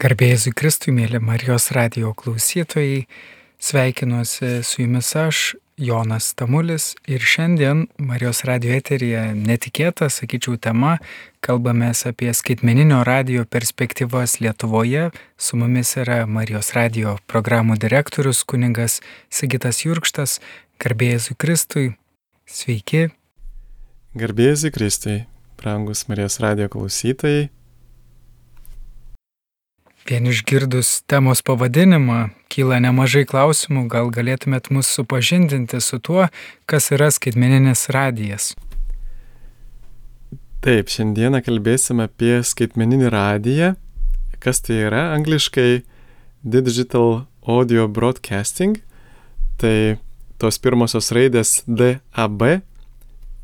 Garbėjai Kristui, mėly Marijos radio klausytojai, sveikinuosi su jumis aš, Jonas Tamulis ir šiandien Marijos radio eterija netikėta, sakyčiau, tema, kalbame apie skaitmeninio radio perspektyvas Lietuvoje. Su mumis yra Marijos radio programų direktorius kuningas Sigitas Jurkštas. Garbėjai Kristui, sveiki. Garbėjai Kristui, brangus Marijos radio klausytojai. Vien išgirdus temos pavadinimą kyla nemažai klausimų, gal galėtumėt mus supažindinti su tuo, kas yra skaitmeninis radijas. Taip, šiandieną kalbėsime apie skaitmeninį radiją. Kas tai yra angliškai Digital Audio Broadcasting. Tai tos pirmosios raidės DAB,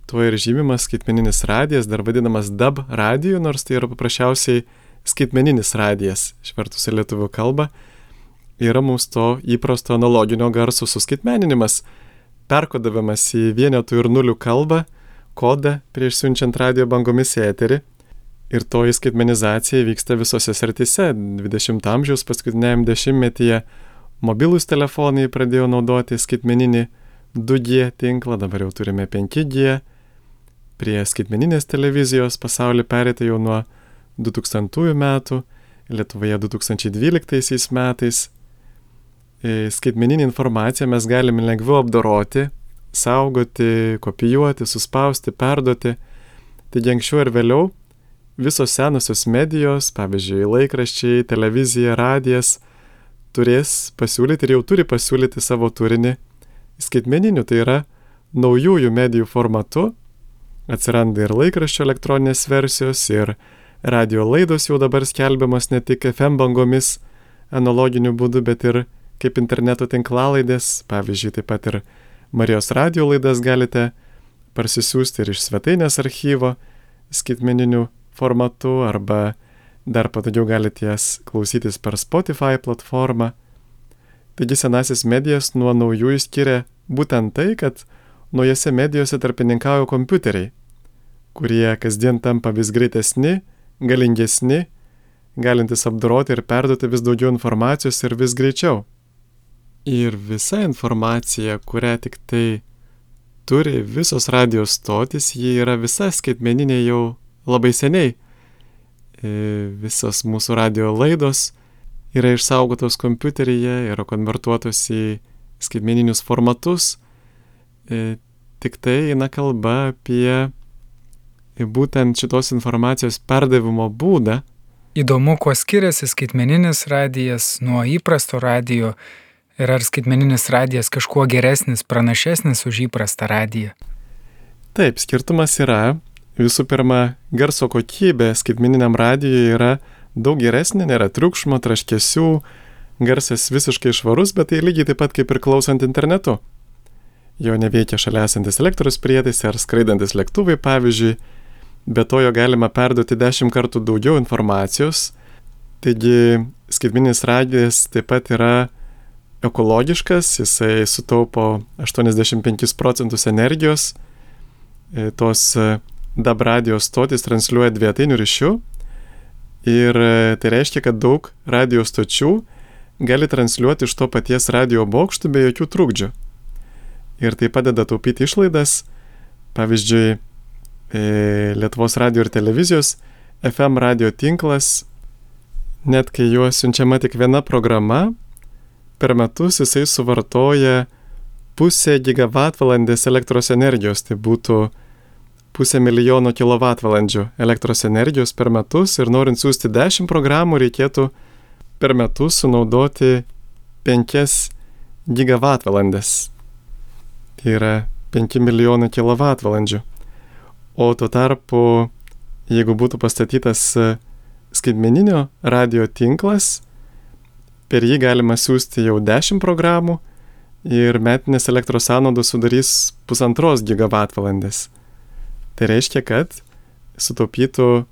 tuo ir žymimas skaitmeninis radijas, dar vadinamas DAB radiju, nors tai yra paprasčiausiai skaitmeninis radijas, išvertus į lietuvių kalbą, yra mums to įprasto analoginio garso suskaitmeninimas, perkodavimas į vienetų ir nulių kalbą, kodą prieš siunčiant radio bangomis į eterį. Ir toji skaitmenizacija vyksta visose srityse. 20 amžiaus paskutiniajam dešimtmetyje mobilūs telefonai pradėjo naudoti skaitmeninį 2G tinklą, dabar jau turime 5G. Prie skaitmeninės televizijos pasaulį perėti jau nuo 2000 metų, Lietuvoje 2012 metais. E, skaitmeninį informaciją mes galime lengviau apdoroti, saugoti, kopijuoti, suspausti, perduoti. Taigi anksčiau ir vėliau visos senosios medijos, pavyzdžiui, laikraščiai, televizija, radijas, turės pasiūlyti ir jau turi pasiūlyti savo turinį skaitmeniniu, tai yra naujųjų medijų formatu. Atsiranda ir laikraščio elektroninės versijos, ir radio laidos jau dabar skelbiamos ne tik FM bangomis analoginiu būdu, bet ir kaip interneto tinklalaidės, pavyzdžiui, taip pat ir Marijos radio laidas galite parsisiųsti ir iš svetainės archyvo skaitmeniniu formatu arba dar patogiau galite jas klausytis per Spotify platformą. Taigi senasis medijas nuo naujųjų skiria būtent tai, kad naujose medijose tarpininkauja kompiuteriai, kurie kasdien tampa vis greitesni, galingesni, galintys apdoroti ir perduoti vis daugiau informacijos ir vis greičiau. Ir visa informacija, kurią tik tai turi visos radijos stotis, ji yra visa skaitmeninė jau labai seniai. E, visos mūsų radio laidos yra išsaugotos kompiuteryje, yra konvertuotos į skaitmeninius formatus. E, tik tai eina kalba apie būtent šitos informacijos perdavimo būdą. Įdomu, kuo skiriasi skaitmeninis radijas nuo įprasto radijo ir ar skaitmeninis radijas kažkuo geresnis, pranašesnis už įprastą radiją. Taip, skirtumas yra. Visų pirma, garso kokybė skaitmeniniam radijui yra daug geresnė, nėra triukšmo, traškesių, garsas visiškai švarus, bet tai lygiai taip pat kaip ir klausant internetu. Jo neveikia šalia esantis elektros prietaisai ar skraidantis lėktuvai, pavyzdžiui, Be to jo galima perduoti 10 kartų daugiau informacijos. Taigi skaitminis radijas taip pat yra ekologiškas, jisai sutaupo 85 procentus energijos. E, tos e, DAB radijos stotis transliuoja dvietinių ryšių ir e, tai reiškia, kad daug radijos stočių gali transliuoti iš to paties radio bokštų be jokių trukdžių. Ir tai padeda taupyti išlaidas. Pavyzdžiui, Lietuvos radio ir televizijos FM radio tinklas, net kai juo siunčiama tik viena programa, per metus jisai suvartoja pusę gigavatvalandės elektros energijos, tai būtų pusę milijono kilovatvalandžių elektros energijos per metus ir norint siūsti 10 programų reikėtų per metus sunaudoti 5 gigavatvalandės. Tai yra 5 milijonai kilovatvalandžių. O tuo tarpu, jeigu būtų pastatytas e, skaitmeninio radio tinklas, per jį galima siūsti jau 10 programų ir metinės elektros sąnaudos sudarys pusantros gigavatvalandės. Tai reiškia, kad sutaupytų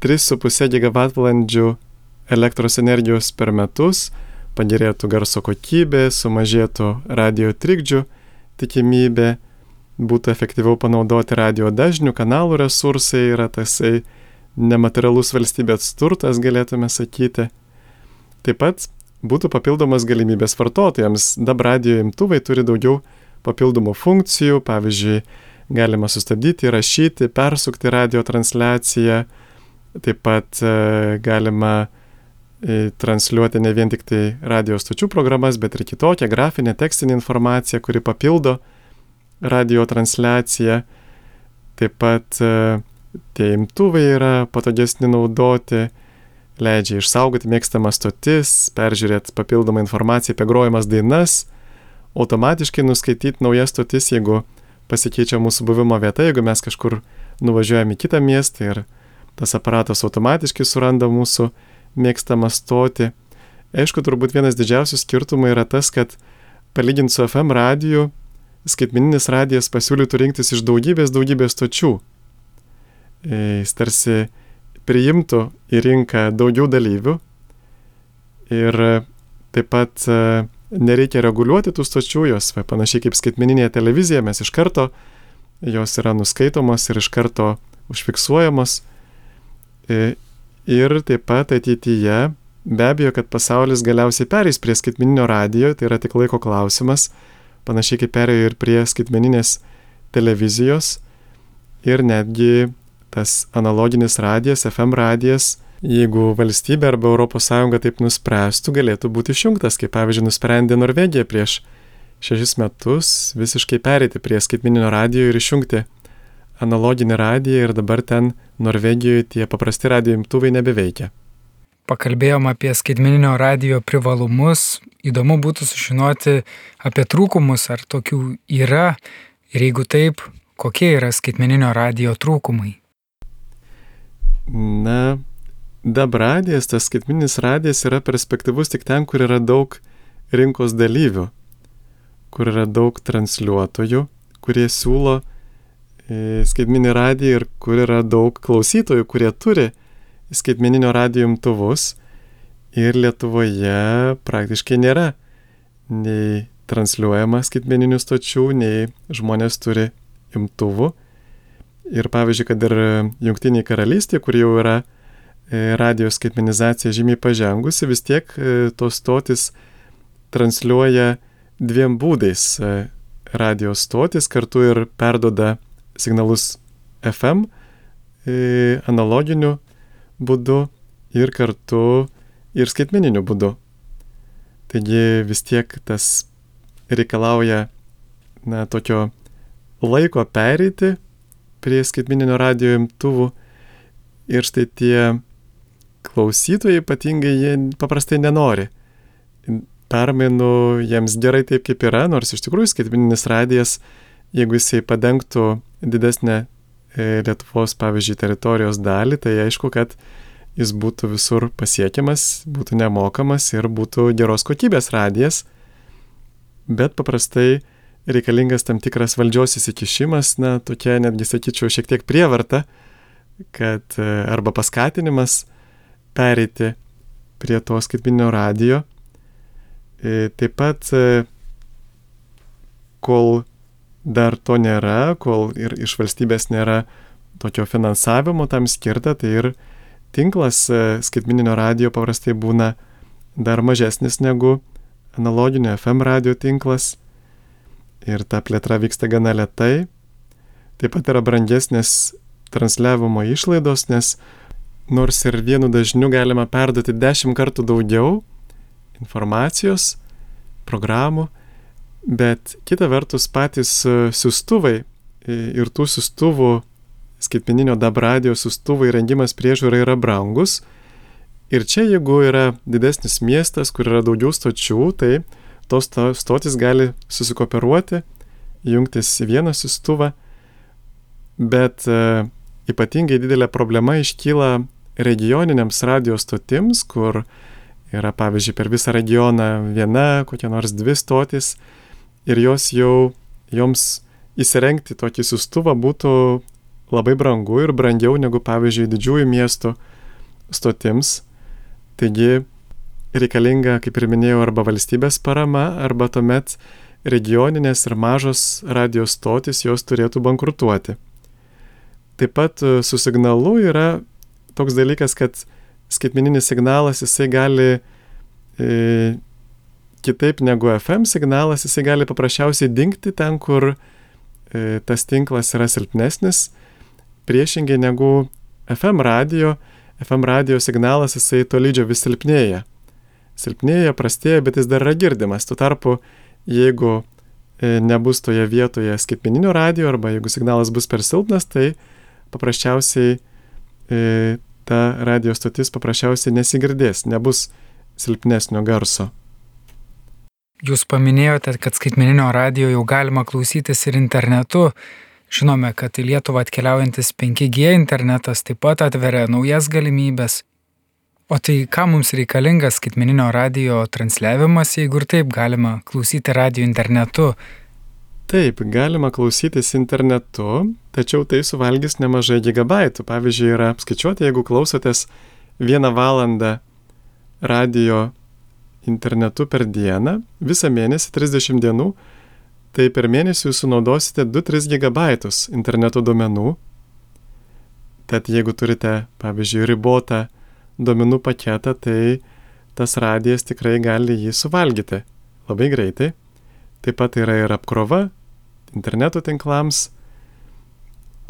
3,5 gigavatvalandžių elektros energijos per metus, pagerėtų garso kokybė, sumažėtų radio trikdžių tikimybė būtų efektyviau panaudoti radio dažnių, kanalų resursai, yra tasai nematerialus valstybės turtas, galėtume sakyti. taip pat būtų papildomas galimybės vartotojams. DAB radio imtuvai turi daugiau papildomų funkcijų, pavyzdžiui, galima sustabdyti, rašyti, persukti radio transliaciją, taip pat e, galima e, transliuoti ne vien tik tai radio stočių programas, bet ir kitokią grafinę, tekstinę informaciją, kuri papildo radio transliaciją. Taip pat e, tie imtuvai yra patogesni naudoti, leidžia išsaugoti mėgstamas stotis, peržiūrėti papildomą informaciją apie grojimas dainas, automatiškai nuskaityti naujas stotis, jeigu pasikeičia mūsų buvimo vieta, jeigu mes kažkur nuvažiuojame į kitą miestą ir tas aparatas automatiškai suranda mūsų mėgstamą stotį. Aišku, turbūt vienas didžiausių skirtumų yra tas, kad palyginti su FM radiju, skaitmeninis radijas pasiūlytų rinktis iš daugybės daugybės stočių. E, jis tarsi priimtų į rinką daugiau dalyvių ir taip pat e, nereikia reguliuoti tų stočių, jos panašiai kaip skaitmeninėje televizijoje, mes iš karto jos yra nuskaitomos ir iš karto užfiksuojamos. E, ir taip pat ateityje be abejo, kad pasaulis galiausiai perės prie skaitmeninio radijo, tai yra tik laiko klausimas, panašiai kaip perėjo ir prie skaitmeninės televizijos ir netgi tas analoginis radijas, FM radijas, jeigu valstybė arba ES taip nuspręstų, galėtų būti išjungtas, kaip pavyzdžiui nusprendė Norvegija prieš šešis metus visiškai perėti prie skaitmininio radijo ir išjungti analoginį radiją ir dabar ten Norvegijoje tie paprasti radijo imtuvai nebeveikia. Pakalbėjom apie skaitmeninio radijo privalumus, įdomu būtų sužinoti apie trūkumus, ar tokių yra ir jeigu taip, kokie yra skaitmeninio radijo trūkumai. Na, DAB radijas, tas skaitminis radijas yra perspektyvus tik ten, kur yra daug rinkos dalyvių, kur yra daug transliuotojų, kurie siūlo e, skaitminį radiją ir kur yra daug klausytojų, kurie turi skaitmeninio radijo imtuvus. Ir Lietuvoje praktiškai nėra nei transliuojama skaitmeninių stočių, nei žmonės turi imtuvų. Ir pavyzdžiui, kad ir Junktiniai karalystė, kur jau yra e, radijos skaitmenizacija žymiai pažengusi, vis tiek e, tos stotis transliuoja dviem būdais. E, radijos stotis kartu ir perdoda signalus FM analoginiu būdu ir kartu ir skaitmeniniu būdu. Taigi vis tiek tas reikalauja na, tokio laiko pereiti prie skaitmininio radio imtuvų ir štai tie klausytojai ypatingai jie paprastai nenori. Permainų jiems gerai taip, kaip yra, nors iš tikrųjų skaitmininis radijas, jeigu jisai padengtų didesnę Lietuvos, pavyzdžiui, teritorijos dalį, tai aišku, kad jis būtų visur pasiekiamas, būtų nemokamas ir būtų geros kokybės radijas, bet paprastai reikalingas tam tikras valdžios įsikišimas, na, tokia netgi sakyčiau šiek tiek prievarta, kad e, arba paskatinimas pereiti prie to skaitminio radio. E, taip pat, e, kol dar to nėra, kol ir iš valstybės nėra tokio finansavimo tam skirta, tai ir tinklas skaitmininio radio paprastai būna dar mažesnis negu analoginio FM radio tinklas ir ta plėtra vyksta gana lietai. Taip pat yra brangesnės transliavimo išlaidos, nes nors ir vienu dažniu galima perduoti dešimt kartų daugiau informacijos, programų, bet kita vertus patys e, siustuvai e, ir tų siustuvų skaitmeninio DAB radio siustuvų įrengimas priežiūra yra brangus. Ir čia jeigu yra didesnis miestas, kur yra daugiau stočių, tai tos stotis gali susikooperuoti, jungtis į vieną siustuvą, bet e, ypatingai didelė problema iškyla regioniniams radio stotims, kur yra pavyzdžiui per visą regioną viena, kokia nors dvi stotis ir jos jau, joms įsirengti tokį siustuvą būtų labai brangu ir brangiau negu pavyzdžiui didžiųjų miestų stotims. Taigi reikalinga, kaip ir minėjau, arba valstybės parama, arba tuomet regioninės ir mažos radijos stotis jos turėtų bankrutuoti. Taip pat e, su signalu yra toks dalykas, kad skaitmeninis signalas jisai gali e, kitaip negu FM signalas, jisai gali paprasčiausiai dinkti ten, kur e, tas tinklas yra silpnesnis, priešingai negu FM radio. FM radio signalas jisai tolydžio vis silpnėja. Silpnėja, prastėja, bet jis dar yra girdimas. Tuo tarpu, jeigu e, nebus toje vietoje skaitmeninio radio arba jeigu signalas bus per silpnas, tai paprasčiausiai e, ta radio stotis paprasčiausiai nesigirdės, nebus silpnesnio garso. Jūs paminėjote, kad skaitmeninio radio jau galima klausytis ir internetu. Žinome, kad į Lietuvą atkeliaujantis 5G internetas taip pat atveria naujas galimybės. O tai ką mums reikalingas skaitmeninio radio transliavimas, jeigu ir taip galima klausyti radio internetu? Taip, galima klausytis internetu, tačiau tai suvalgys nemažai gigabaitų. Pavyzdžiui, yra apskaičiuoti, jeigu klausotės vieną valandą radio internetu per dieną, visą mėnesį 30 dienų, tai per mėnesį jūs sunaudosite 2-3 gigabaitus interneto duomenų. Tad jeigu turite, pavyzdžiui, ribotą duomenų paketą, tai tas radijas tikrai gali jį suvalgyti labai greitai. Taip pat yra ir apkrova interneto tinklams.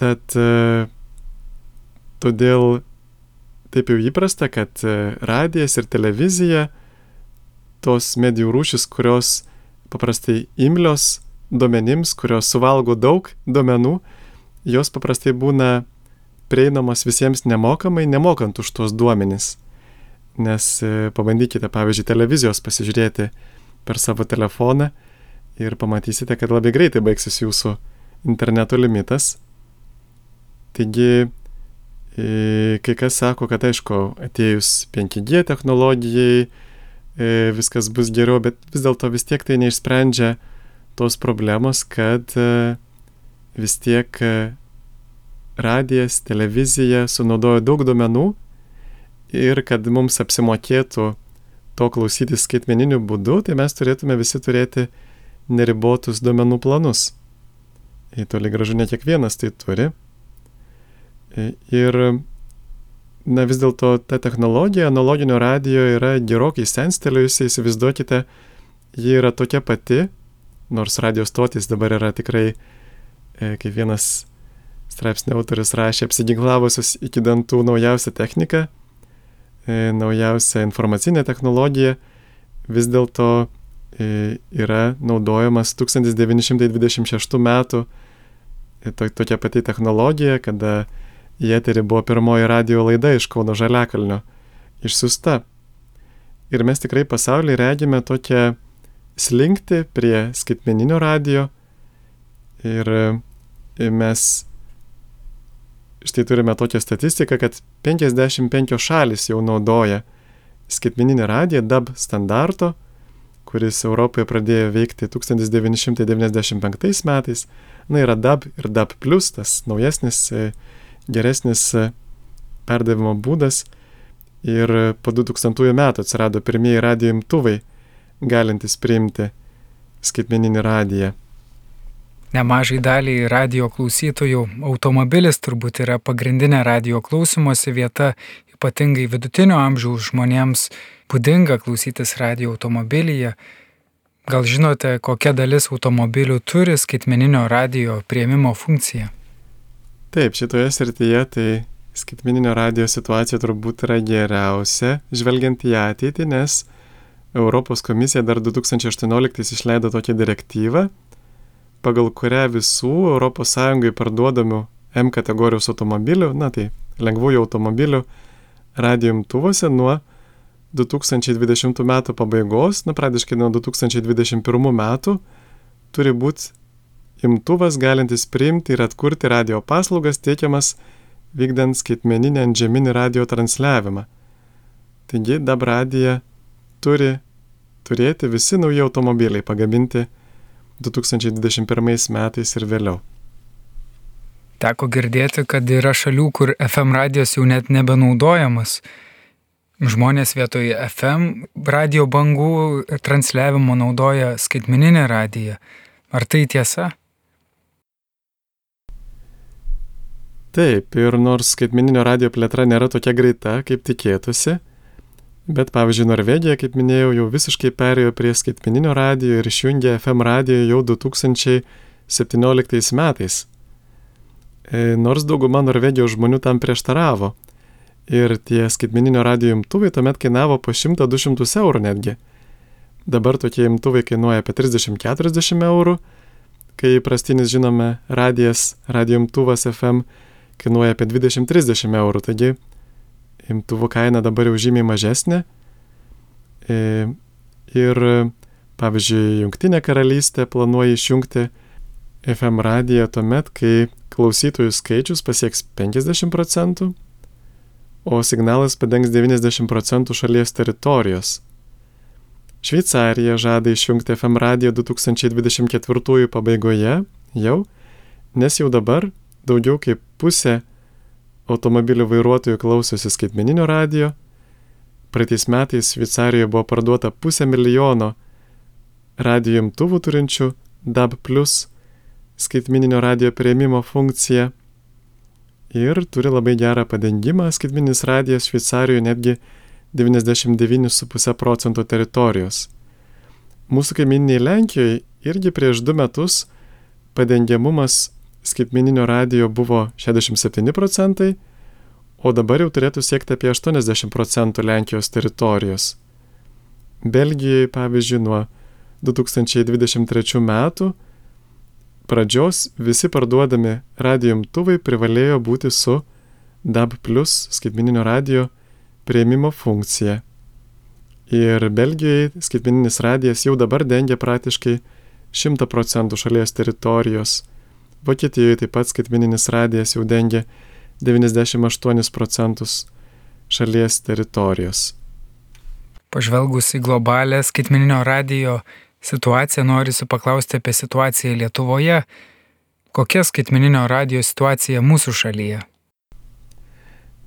Tad e, todėl taip jau įprasta, kad e, radijas ir televizija, tos medijų rūšis, kurios paprastai imlios duomenims, kurios suvalgo daug duomenų, jos paprastai būna prieinamos visiems nemokamai, nemokant už tuos duomenis. Nes e, pabandykite, pavyzdžiui, televizijos pasižiūrėti per savo telefoną ir pamatysite, kad labai greitai baigsis jūsų interneto limitas. Taigi, Kai kas sako, kad aišku, atėjus 5G technologijai viskas bus geriau, bet vis dėlto vis tiek tai neišsprendžia tos problemos, kad vis tiek radijas, televizija sunaudoja daug duomenų ir kad mums apsimokėtų to klausytis skaitmeniniu būdu, tai mes turėtume visi turėti neribotus duomenų planus. Ir toli gražu ne kiekvienas tai turi. Ir na vis dėlto ta technologija analoginio radio yra gerokai senstelėjusi, įsivaizduokite, ji yra tokia pati, nors radio stotis dabar yra tikrai, e, kaip vienas straipsnio autoris rašė, apsiginklavusios iki dantų naujausią techniką, e, naujausią informacinę technologiją, vis dėlto e, yra naudojamas 1926 metų to, tokia pati technologija, kada Į eterį buvo pirmoji radio laida iš Kauno Žaliakalnio išsiusta. Ir mes tikrai pasaulyje regime tokią slinkti prie skaitmeninio radio. Ir mes štai turime tokią statistiką, kad 55 šalis jau naudoja skaitmeninį radiją DAB standarto, kuris Europoje pradėjo veikti 1995 metais. Na yra DAB ir DAB, tas naujesnis geresnis e, perdavimo būdas ir po 2000 metų atsirado pirmieji radijo imtuvai, galintys priimti skaitmeninį radiją. Nemažai daliai radio klausytojų automobilis turbūt yra pagrindinė radio klausimosi vieta, ypatingai vidutinio amžiaus žmonėms būdinga klausytis radio automobilyje. Gal žinote, kokia dalis automobilių turi skaitmeninio radio prieimimo funkciją? Taip, šitoje srityje tai skaitmininio radio situacija turbūt yra geriausia, žvelgiant į ateitį, nes Europos komisija dar 2018 išleido tokią direktyvą, pagal kurią visų ES parduodamų M kategorijos automobilių, na tai lengvųjų automobilių radio imtuvuose nuo 2020 metų pabaigos, na pradėškai nuo 2021 metų, turi būti imtuvas galintis priimti ir atkurti radio paslaugas teikiamas vykdant skaitmeninį antžeminį radio transliavimą. Taigi DAB radiją turi turėti visi nauji automobiliai pagaminti 2021 metais ir vėliau. Teko girdėti, kad yra šalių, kur FM radijas jau net nebenaudojamas. Žmonės vietoj FM radio bangų transliavimo naudoja skaitmeninę radiją. Ar tai tiesa? Taip, ir nors skaitmeninio radio plėtra nėra tokia greita, kaip tikėtųsi, Bet pavyzdžiui, Norvegija, kaip minėjau, jau visiškai perėjo prie skaitmeninio radijo ir išjungė FM radiją jau 2017 metais. E, nors dauguma Norvegijos žmonių tam prieštaravo. Ir tie skaitmeninio radijo imtuvai tuomet kainavo po 100-200 eurų netgi. Dabar tokie imtuvai kainuoja apie 30-40 eurų, kai prastinis, žinome, radijas, radio imtuvas FM kainuoja apie 20-30 eurų. Taigi imtuvo kaina dabar jau žymiai mažesnė. E, ir, pavyzdžiui, Junktinė karalystė planuoja išjungti FM radiją tuomet, kai klausytojų skaičius pasieks 50 procentų, o signalas padengs 90 procentų šalies teritorijos. Šveicarija žada išjungti FM radiją 2024 pabaigoje jau, nes jau dabar daugiau kaip pusė automobilių vairuotojų klausosi skaitmeninio radio. Praeitais metais Šveicarijoje buvo parduota pusę milijono radio imtuvų turinčių DAB plus skaitmeninio radio prieimimo funkciją ir turi labai gerą padengimą. Skaitmeninis radijas Šveicarijoje netgi 99,5 procento teritorijos. Mūsų kaiminiai Lenkijoje irgi prieš du metus padengiamumas skaitmeninio radio buvo 67 procentai, o dabar jau turėtų siekti apie 80 procentų Lenkijos teritorijos. Belgijai, pavyzdžiui, nuo 2023 metų pradžios visi parduodami radio imtuvai privalėjo būti su DAB plus skaitmeninio radio prieimimo funkcija. Ir Belgijoje skaitmeninis radijas jau dabar dengia praktiškai 100 procentų šalies teritorijos Vokietijoje taip pat skaitmeninis radijas jau dengia 98 procentus šalies teritorijos. Pažvelgus į globalę skaitmeninio radijo situaciją, norisi paklausti apie situaciją Lietuvoje. Kokia skaitmeninio radijo situacija mūsų šalyje?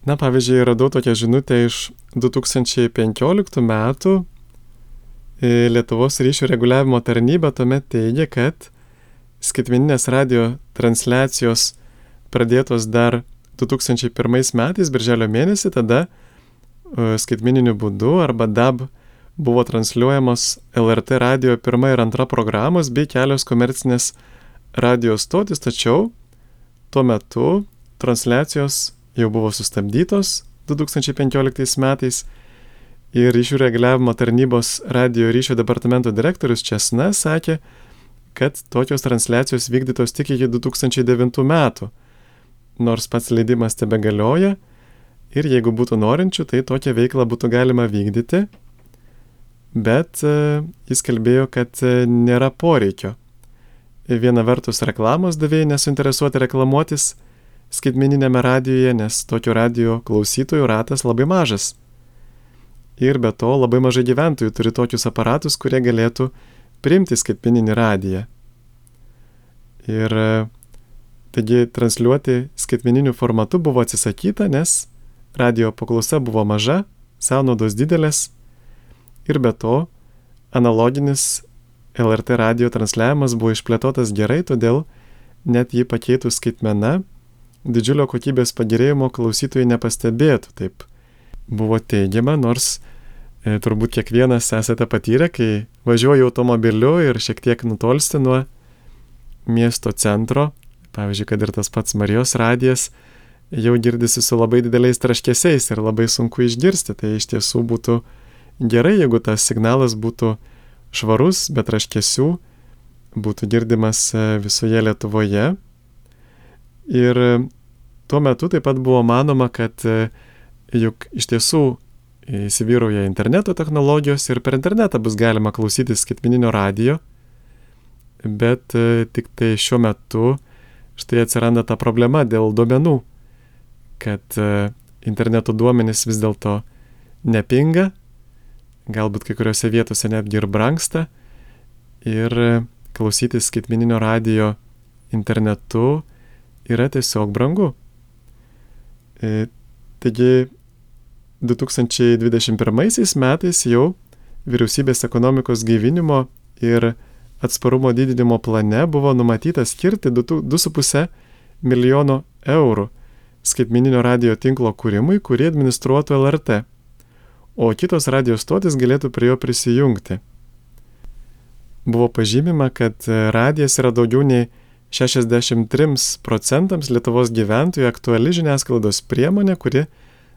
Na, pavyzdžiui, radau tokią žinutę iš 2015 metų. Lietuvos ryšių reguliavimo tarnyba tuomet teigia, kad skaitmeninės radio transliacijos pradėtos dar 2001 metais, birželio mėnesį, tada e, skaitmeniniu būdu arba DAB buvo transliuojamos LRT radio pirma ir antra programos bei kelios komercinės radio stotis, tačiau tuo metu transliacijos jau buvo sustabdytos 2015 metais ir ryšių reguliavimo tarnybos radio ryšio departamento direktorius Česna sakė, kad tokios transliacijos vykdytos tik iki 2009 metų, nors pats leidimas tebe galioja ir jeigu būtų norinčių, tai tokią veiklą būtų galima vykdyti, bet e, jis kalbėjo, kad e, nėra poreikio. Viena vertus reklamos davėjai nesuinteresuoti reklamuotis skaitmeninėme radijoje, nes tokio radio klausytojų ratas labai mažas. Ir be to labai mažai gyventojų turi tokius aparatus, kurie galėtų priimti skaitmeninį radiją. Ir e, taigi transliuoti skaitmeniniu formatu buvo atsisakyta, nes radio paklausa buvo maža, sąnaudos didelės ir be to analoginis LRT radio transliavimas buvo išplėtotas gerai, todėl net jį pakeitus skaitmena, didžiulio kokybės pagerėjimo klausytojai nepastebėtų. Taip buvo teigiama, nors turbūt kiekvienas esate patyrę, kai važiuoji automobiliu ir šiek tiek nutolsti nuo miesto centro, pavyzdžiui, kad ir tas pats Marijos radijas, jau girdisi su labai dideliais traškesiais ir labai sunku išgirsti. Tai iš tiesų būtų gerai, jeigu tas signalas būtų švarus, be traškesių, būtų girdimas e, visoje Lietuvoje. Ir tuo metu taip pat buvo manoma, kad e, juk iš tiesų įsivyrauja interneto technologijos ir per internetą bus galima klausytis skaitmininio radio, bet e, tik tai šiuo metu štai atsiranda ta problema dėl duomenų, kad e, interneto duomenys vis dėlto nepinga, galbūt kai kuriuose vietose netgi ir branksta ir e, klausytis skaitmininio radio internetu yra tiesiog brangu. Taigi 2021 metais jau vyriausybės ekonomikos gyvinimo ir atsparumo didinimo plane buvo numatyta skirti 2,5 milijono eurų skaitmininio radio tinklo kūrimui, kurį administruotų LRT. o kitos radio stotis galėtų prie jo prisijungti. Buvo pažymima, kad radijas yra daugiau nei 63 procentams Lietuvos gyventojų aktuali žiniasklaidos priemonė, kuri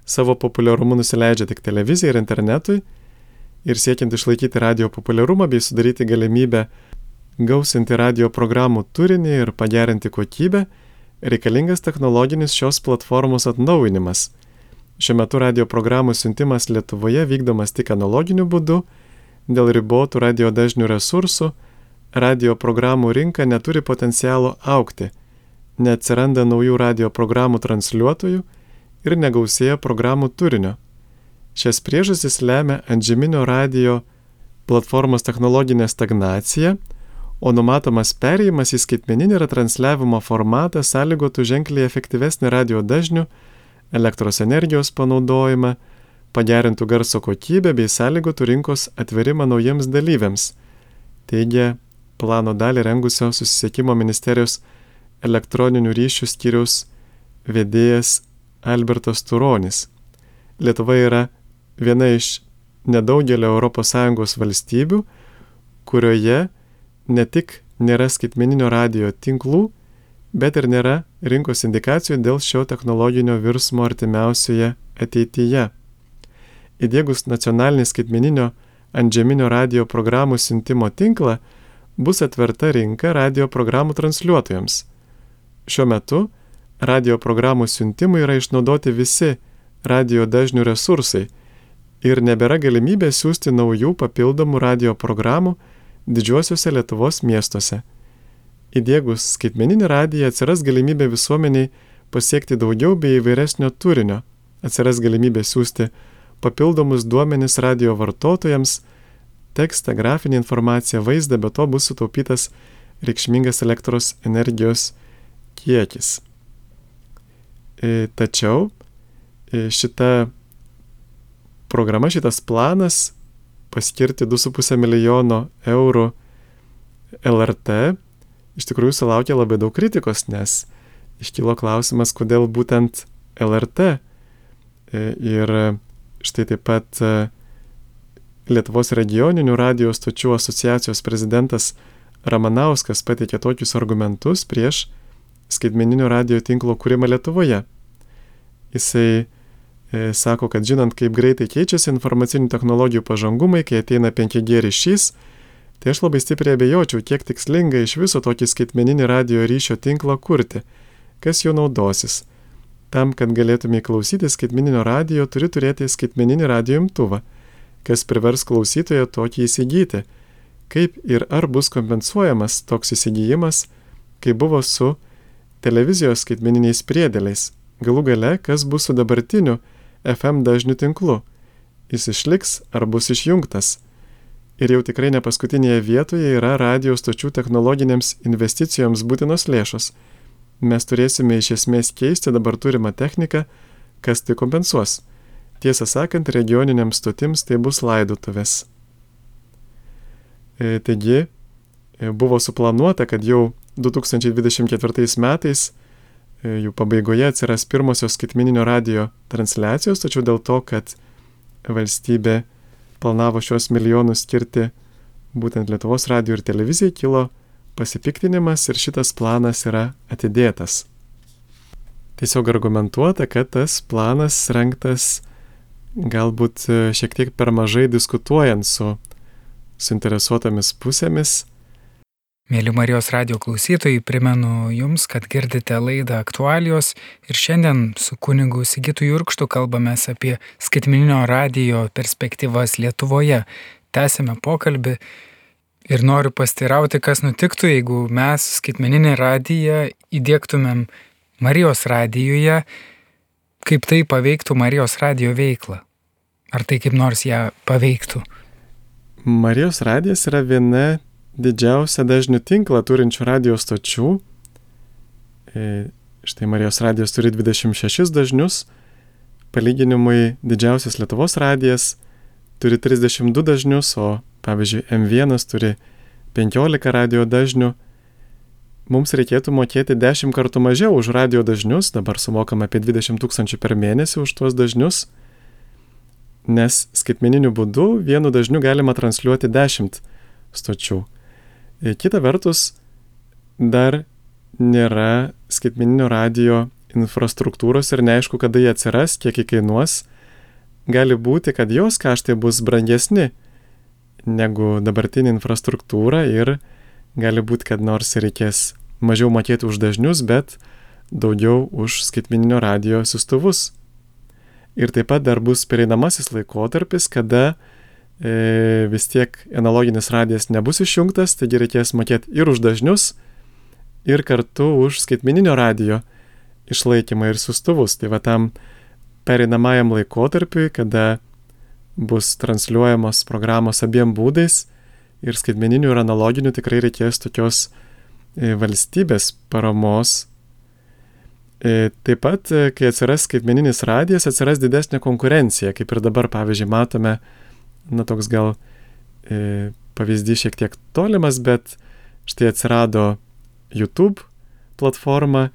savo populiarumu nusileidžia tik televizijai ir internetui ir siekiant išlaikyti radio populiarumą bei sudaryti galimybę gausinti radio programų turinį ir pagerinti kokybę, reikalingas technologinis šios platformos atnaujinimas. Šiuo metu radio programų siuntimas Lietuvoje vykdomas tik analoginiu būdu, dėl ribotų radio dažnių resursų, radio programų rinka neturi potencialo aukti, neatsiranda naujų radio programų transliuotojų ir negausėja programų turinio. Šias priežastis lemia antžeminio radio platformos technologinė stagnacija, o numatomas perėjimas į skaitmeninį retransliavimo formatą sąlygotų ženkliai efektyvesnį radio dažnių, elektros energijos panaudojimą, pagerintų garso kokybę bei sąlygotų rinkos atverimą naujiems dalyviams, teigia plano dalį rengusio susisiekimo ministerijos elektroninių ryšių skyriaus vedėjas Albertas Turonis. Lietuva yra viena iš nedaugelio ES valstybių, kurioje ne tik nėra skaitmeninio radio tinklų, bet ir nėra rinkos indikacijų dėl šio technologinio virsmo artimiausioje ateityje. Įdėgus nacionalinį skaitmeninio antžeminio radio programų siuntimo tinklą, bus atverta rinka radio programų transliuotojams. Šiuo metu radio programų siuntimui yra išnaudoti visi radio dažnių resursai ir nebėra galimybė siūsti naujų papildomų radio programų didžiuosiuose Lietuvos miestuose. Įdėgus skaitmeninį radiją atsiras galimybė visuomeniai pasiekti daugiau bei įvairesnio turinio, atsiras galimybė siūsti papildomus duomenis radio vartotojams, tekstą, grafinę informaciją, vaizdą, bet to bus sutaupytas reikšmingas elektros energijos kiekis. E, tačiau e, šita programa, šitas planas paskirti 2,5 milijono eurų LRT iš tikrųjų sulaukė labai daug kritikos, nes iškilo klausimas, kodėl būtent LRT. E, ir štai taip pat Lietuvos regioninių radio stočių asociacijos prezidentas Ramanauskas pateikė tokius argumentus prieš skaitmeninio radio tinklo kūrimą Lietuvoje. Jisai e, sako, kad žinant, kaip greitai keičiasi informacinių technologijų pažangumai, kai ateina 5G ryšys, tai aš labai stipriai abejočiau, kiek tikslinga iš viso tokį skaitmeninį radio ryšio tinklą kurti, kas jo naudosis. Tam, kad galėtume klausyti skaitmeninio radio, turi turėti skaitmeninį radio imtuvą kas privers klausytoją tokį įsigyti, kaip ir ar bus kompensuojamas toks įsigijimas, kaip buvo su televizijos skaitmeniniais priedėliais, galų gale, kas bus su dabartiniu FM dažnių tinklu, jis išliks ar bus išjungtas. Ir jau tikrai ne paskutinėje vietoje yra radio stočių technologinėms investicijoms būtinos lėšos. Mes turėsime iš esmės keisti dabar turimą techniką, kas tai kompensuos. Tiesą sakant, regioniniams stotims tai bus laidotuvės. E, taigi, e, buvo suplanuota, kad jau 2024 metais e, jų pabaigoje atsiras pirmosios skaitmininio radio transliacijos, tačiau dėl to, kad valstybė planavo šios milijonus skirti būtent Lietuvos radio ir televizijai, kilo pasipiktinimas ir šitas planas yra atidėtas. Tiesiog argumentuota, kad tas planas rengtas galbūt e, šiek tiek per mažai diskutuojant su suinteresuotomis pusėmis. Mėly Marijos radio klausytojai, primenu Jums, kad girdite laidą aktualijos ir šiandien su kunigu Sigitu Jurkštu kalbame apie skaitmininio radio perspektyvas Lietuvoje. Tęsime pokalbį ir noriu pastirauti, kas nutiktų, jeigu mes skaitmeninį radiją įdėktumėm Marijos radijoje, kaip tai paveiktų Marijos radio veiklą. Ar tai kaip nors ją paveiktų? Marijos radijas yra viena didžiausia dažnių tinklą turinčių radijos stočių. E, štai Marijos radijas turi 26 dažnius, palyginimui didžiausias Lietuvos radijas turi 32 dažnius, o pavyzdžiui M1 turi 15 radio dažnių. Mums reikėtų mokėti 10 kartų mažiau už radio dažnius, dabar sumokam apie 20 tūkstančių per mėnesį už tuos dažnius nes skaitmeniniu būdu vienu dažniu galima transliuoti 10 stočių. E, kita vertus, dar nėra skaitmeninio radio infrastruktūros ir neaišku, kada jie atsiras, kiek jį kainuos. Gali būti, kad jos kaštai bus brangesni negu dabartinė infrastruktūra ir gali būti, kad nors reikės mažiau mokėti už dažnius, bet daugiau už skaitmeninio radio siustuvus. Ir taip pat dar bus pereinamasis laikotarpis, kada vis tiek analoginis radijas nebus išjungtas, taigi reikės mokėti ir už dažnius, ir kartu už skaitmeninio radio išlaikymą ir sustuvus. Tai va tam pereinamajam laikotarpiui, kada bus transliuojamos programos abiem būdais ir skaitmeninių ir analoginių tikrai reikės tokios e, valstybės paramos. E, taip pat, e, kai atsiras skaitmeninis radijas, atsiras didesnė konkurencija, kaip ir dabar, pavyzdžiui, matome, na toks gal e, pavyzdys šiek tiek tolimas, bet štai atsirado YouTube platforma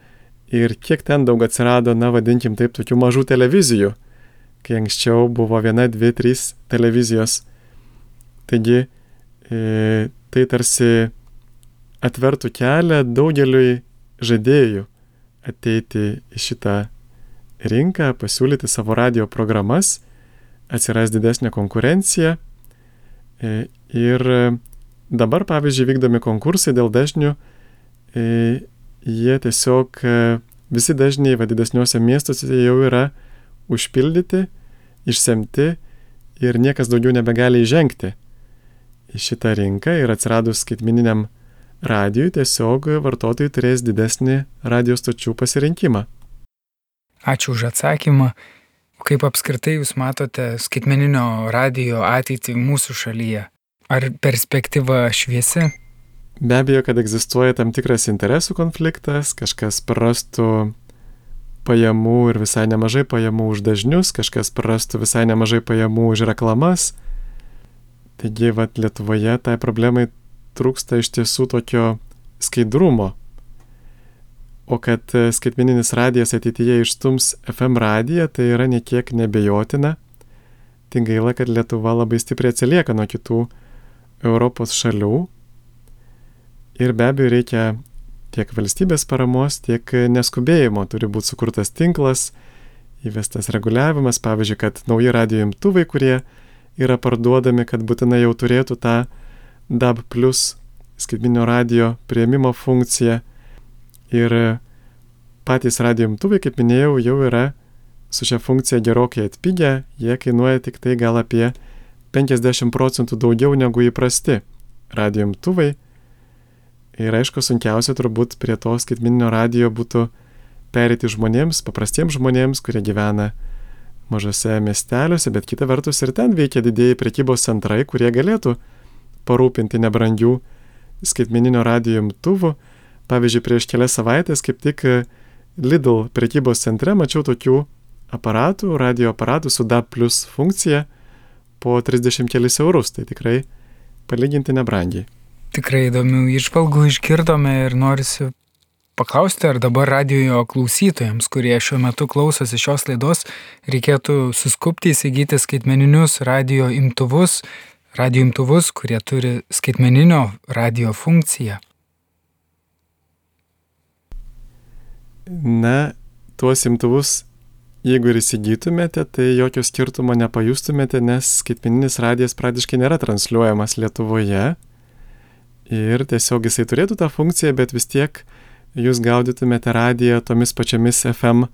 ir kiek ten daug atsirado, na vadinkim taip, tokių mažų televizijų, kai anksčiau buvo viena, dvi, trys televizijos. Taigi e, tai tarsi atvertų kelią daugeliui žaidėjų ateiti į šitą rinką, pasiūlyti savo radio programas, atsiras didesnė konkurencija. E, ir dabar, pavyzdžiui, vykdomi konkursai dėl dažnių E, jie tiesiog e, visi dažniai va didesniuose miestuose jau yra užpildyti, išsemti ir niekas daugiau nebegali įžengti į šitą rinką ir atsiradus skaitmininiam radijui tiesiog vartotojai turės didesnį radio stočių pasirinkimą. Ačiū už atsakymą. Kaip apskritai Jūs matote skaitmeninio radijo ateitį mūsų šalyje? Ar perspektyva šviesi? Be abejo, kad egzistuoja tam tikras interesų konfliktas, kažkas prarastų pajamų ir visai nemažai pajamų už dažnius, kažkas prarastų visai nemažai pajamų už reklamas. Taigi, vat Lietuvoje tai problemai trūksta iš tiesų tokio skaidrumo. O kad skaitmeninis radijas ateityje išstums FM radiją, tai yra niekiek nebejotina. Tik gaila, kad Lietuva labai stipriai atsilieka nuo kitų Europos šalių Ir be abejo reikia tiek valstybės paramos, tiek neskubėjimo. Turi būti sukurtas tinklas, įvestas reguliavimas, pavyzdžiui, kad nauji radio imtuvai, kurie yra parduodami, kad būtinai jau turėtų tą DAB plus skaitminio radio prieimimo funkciją. Ir patys radio imtuvai, kaip minėjau, jau yra su šia funkcija gerokai atpigę, jie kainuoja tik tai gal apie 50 procentų daugiau negu įprasti radio imtuvai Ir aišku, sunkiausia turbūt prie to skaitmininio radio būtų perėti žmonėms, paprastiems žmonėms, kurie gyvena mažose miesteliuose, bet kita vertus ir ten veikia didėjai prekybos centrai, kurie galėtų parūpinti nebrangių skaitmininio radio imtuvų. Pavyzdžiui, prieš kelias savaitės kaip tik Lidl prekybos centre mačiau tokių aparatų, radio aparatų su DAB plus funkcija po 30 kelis eurus, tai tikrai palyginti nebrangiai. Tikrai įdomių išvalgų išgirdome ir norisi paklausti, ar dabar radio klausytojams, kurie šiuo metu klausosi šios laidos, reikėtų suskupti įsigyti skaitmeninius radio imtuvus, radio imtuvus, kurie turi skaitmeninio radio funkciją. Na, tuos imtuvus, jeigu ir įsigytumėte, tai jokio skirtumo nepajustumėte, nes skaitmeninis radijas praktiškai nėra transliuojamas Lietuvoje ir tiesiog jisai turėtų tą funkciją, bet vis tiek jūs gaudytumėte radiją tomis pačiamis FM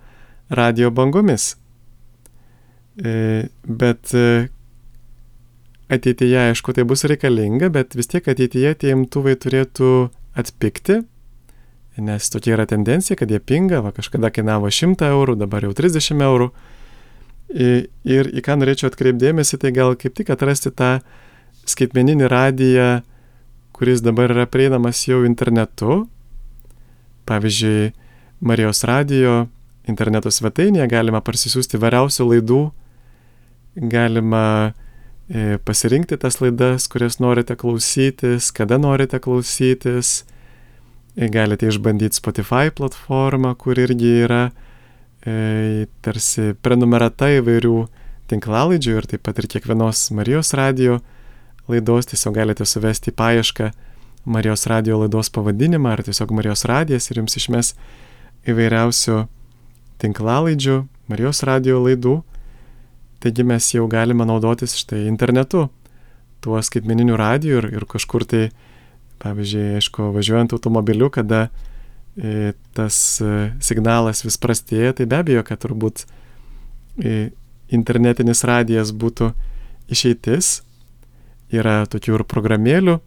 radio bangomis. E, bet e, ateityje, aišku, tai bus reikalinga, bet vis tiek ateityje tie imtuvai turėtų atpikti, nes tokia yra tendencija, kad jie pinga, va kažkada kainavo 100 eurų, dabar jau 30 eurų. Ir į ką norėčiau atkreipdėmėsi, tai gal kaip tik atrasti tą skaitmeninį radiją kuris dabar yra prieinamas jau internetu. Pavyzdžiui, Marijos radio interneto svetainėje galima parsisiųsti variausių laidų, galima e, pasirinkti tas laidas, kurias norite klausytis, kada norite klausytis. E, galite išbandyti Spotify platformą, kur irgi yra e, tarsi prenumerata įvairių tinklalaidžių ir taip pat ir kiekvienos Marijos radio laidos. Tiesiog galite suvesti paiešką Marijos radio laidos pavadinimą ar tiesiog Marijos radijas ir jums išmes įvairiausių tinklalaidžių, Marijos radio laidų. Taigi mes jau galime naudotis štai internetu, tuo skaitmeniniu radiju ir, ir kažkur tai, pavyzdžiui, aišku, važiuojant automobiliu, kada e, tas e, signalas vis prastėja, tai be abejo, kad turbūt e, internetinis radijas būtų išeitis. Yra tokių ir programėlių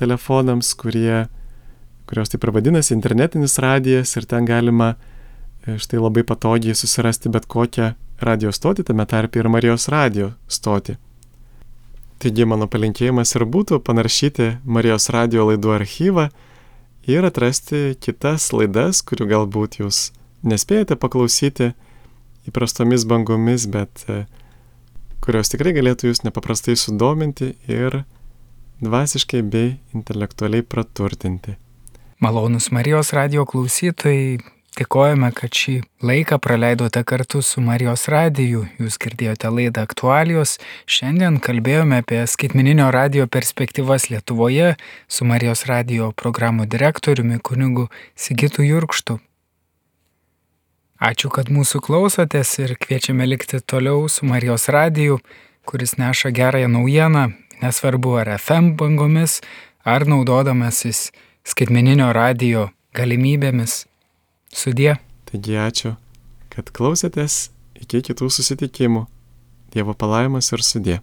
telefonams, kurie, kurios taip ir vadinasi internetinis radijas ir ten galima štai labai patogiai susirasti bet kokią radio stotį, tame tarpe ir Marijos radio stotį. Taigi mano palinkėjimas ir būtų panaršyti Marijos radio laidų archyvą ir atrasti kitas laidas, kurių galbūt jūs nespėjate paklausyti įprastomis bangomis, bet e, kurios tikrai galėtų jūs nepaprastai sudominti ir dvasiškai bei intelektualiai praturtinti. Malonus Marijos radio klausytojai, Dėkojame, kad šį laiką praleidote kartu su Marijos radiju. Jūs girdėjote laidą aktualijos. Šiandien kalbėjome apie skaitmeninio radio perspektyvas Lietuvoje su Marijos radio programų direktoriumi kunigu Sigitu Jurkštu. Ačiū, kad mūsų klausotės ir kviečiame likti toliau su Marijos radiju, kuris neša gerąją naujieną, nesvarbu ar FM bangomis, ar naudodamasis skaitmeninio radio galimybėmis. Sudie. Taigi ačiū, kad klausėtės. Iki kitų susitikimų. Dievo palaimas ir sudė.